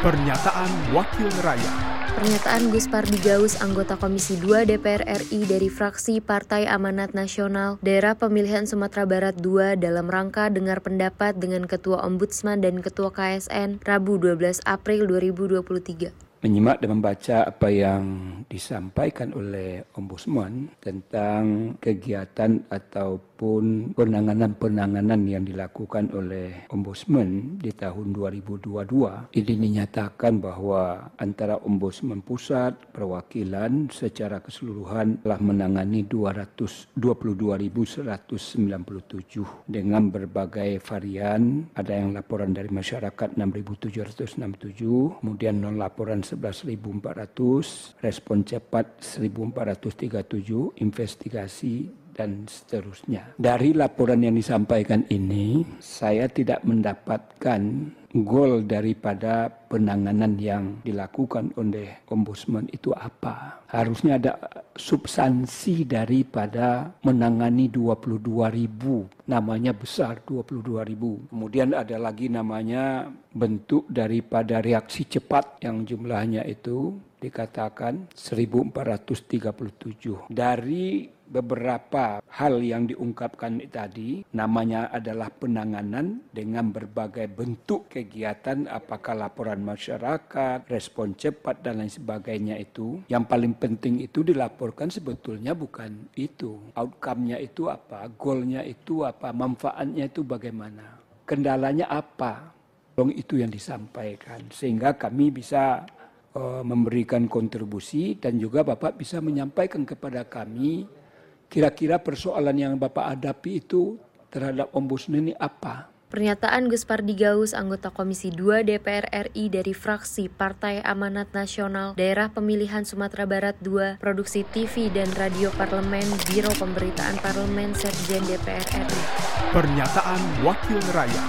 Pernyataan Wakil Rakyat. Pernyataan Gus Pardigaus, anggota Komisi 2 DPR RI dari fraksi Partai Amanat Nasional, Daerah Pemilihan Sumatera Barat II dalam rangka dengar pendapat dengan Ketua Ombudsman dan Ketua KSN Rabu 12 April 2023 menyimak dan membaca apa yang disampaikan oleh Ombudsman tentang kegiatan ataupun penanganan-penanganan yang dilakukan oleh Ombudsman di tahun 2022. Ini dinyatakan bahwa antara Ombudsman Pusat, perwakilan secara keseluruhan telah menangani 222.197 dengan berbagai varian. Ada yang laporan dari masyarakat 6.767, kemudian non laporan 11.400, respon cepat 1.437, investigasi dan seterusnya. Dari laporan yang disampaikan ini, saya tidak mendapatkan goal daripada penanganan yang dilakukan oleh ombudsman itu apa. Harusnya ada substansi daripada menangani 22 ribu. Namanya besar 22 ribu. Kemudian ada lagi namanya bentuk daripada reaksi cepat yang jumlahnya itu dikatakan 1437. Dari beberapa hal yang diungkapkan tadi namanya adalah penanganan dengan berbagai bentuk kegiatan apakah laporan masyarakat, respon cepat dan lain sebagainya itu. Yang paling penting itu dilaporkan sebetulnya bukan itu. Outcome-nya itu apa, goalnya itu apa, manfaatnya itu bagaimana kendalanya apa. Itu yang disampaikan sehingga kami bisa memberikan kontribusi dan juga Bapak bisa menyampaikan kepada kami Kira-kira persoalan yang Bapak hadapi itu terhadap ombudsman ini apa? Pernyataan Gus Pardigaus, anggota Komisi 2 DPR RI dari fraksi Partai Amanat Nasional Daerah Pemilihan Sumatera Barat II, Produksi TV dan Radio Parlemen, Biro Pemberitaan Parlemen Sekjen DPR RI. Pernyataan Wakil Rakyat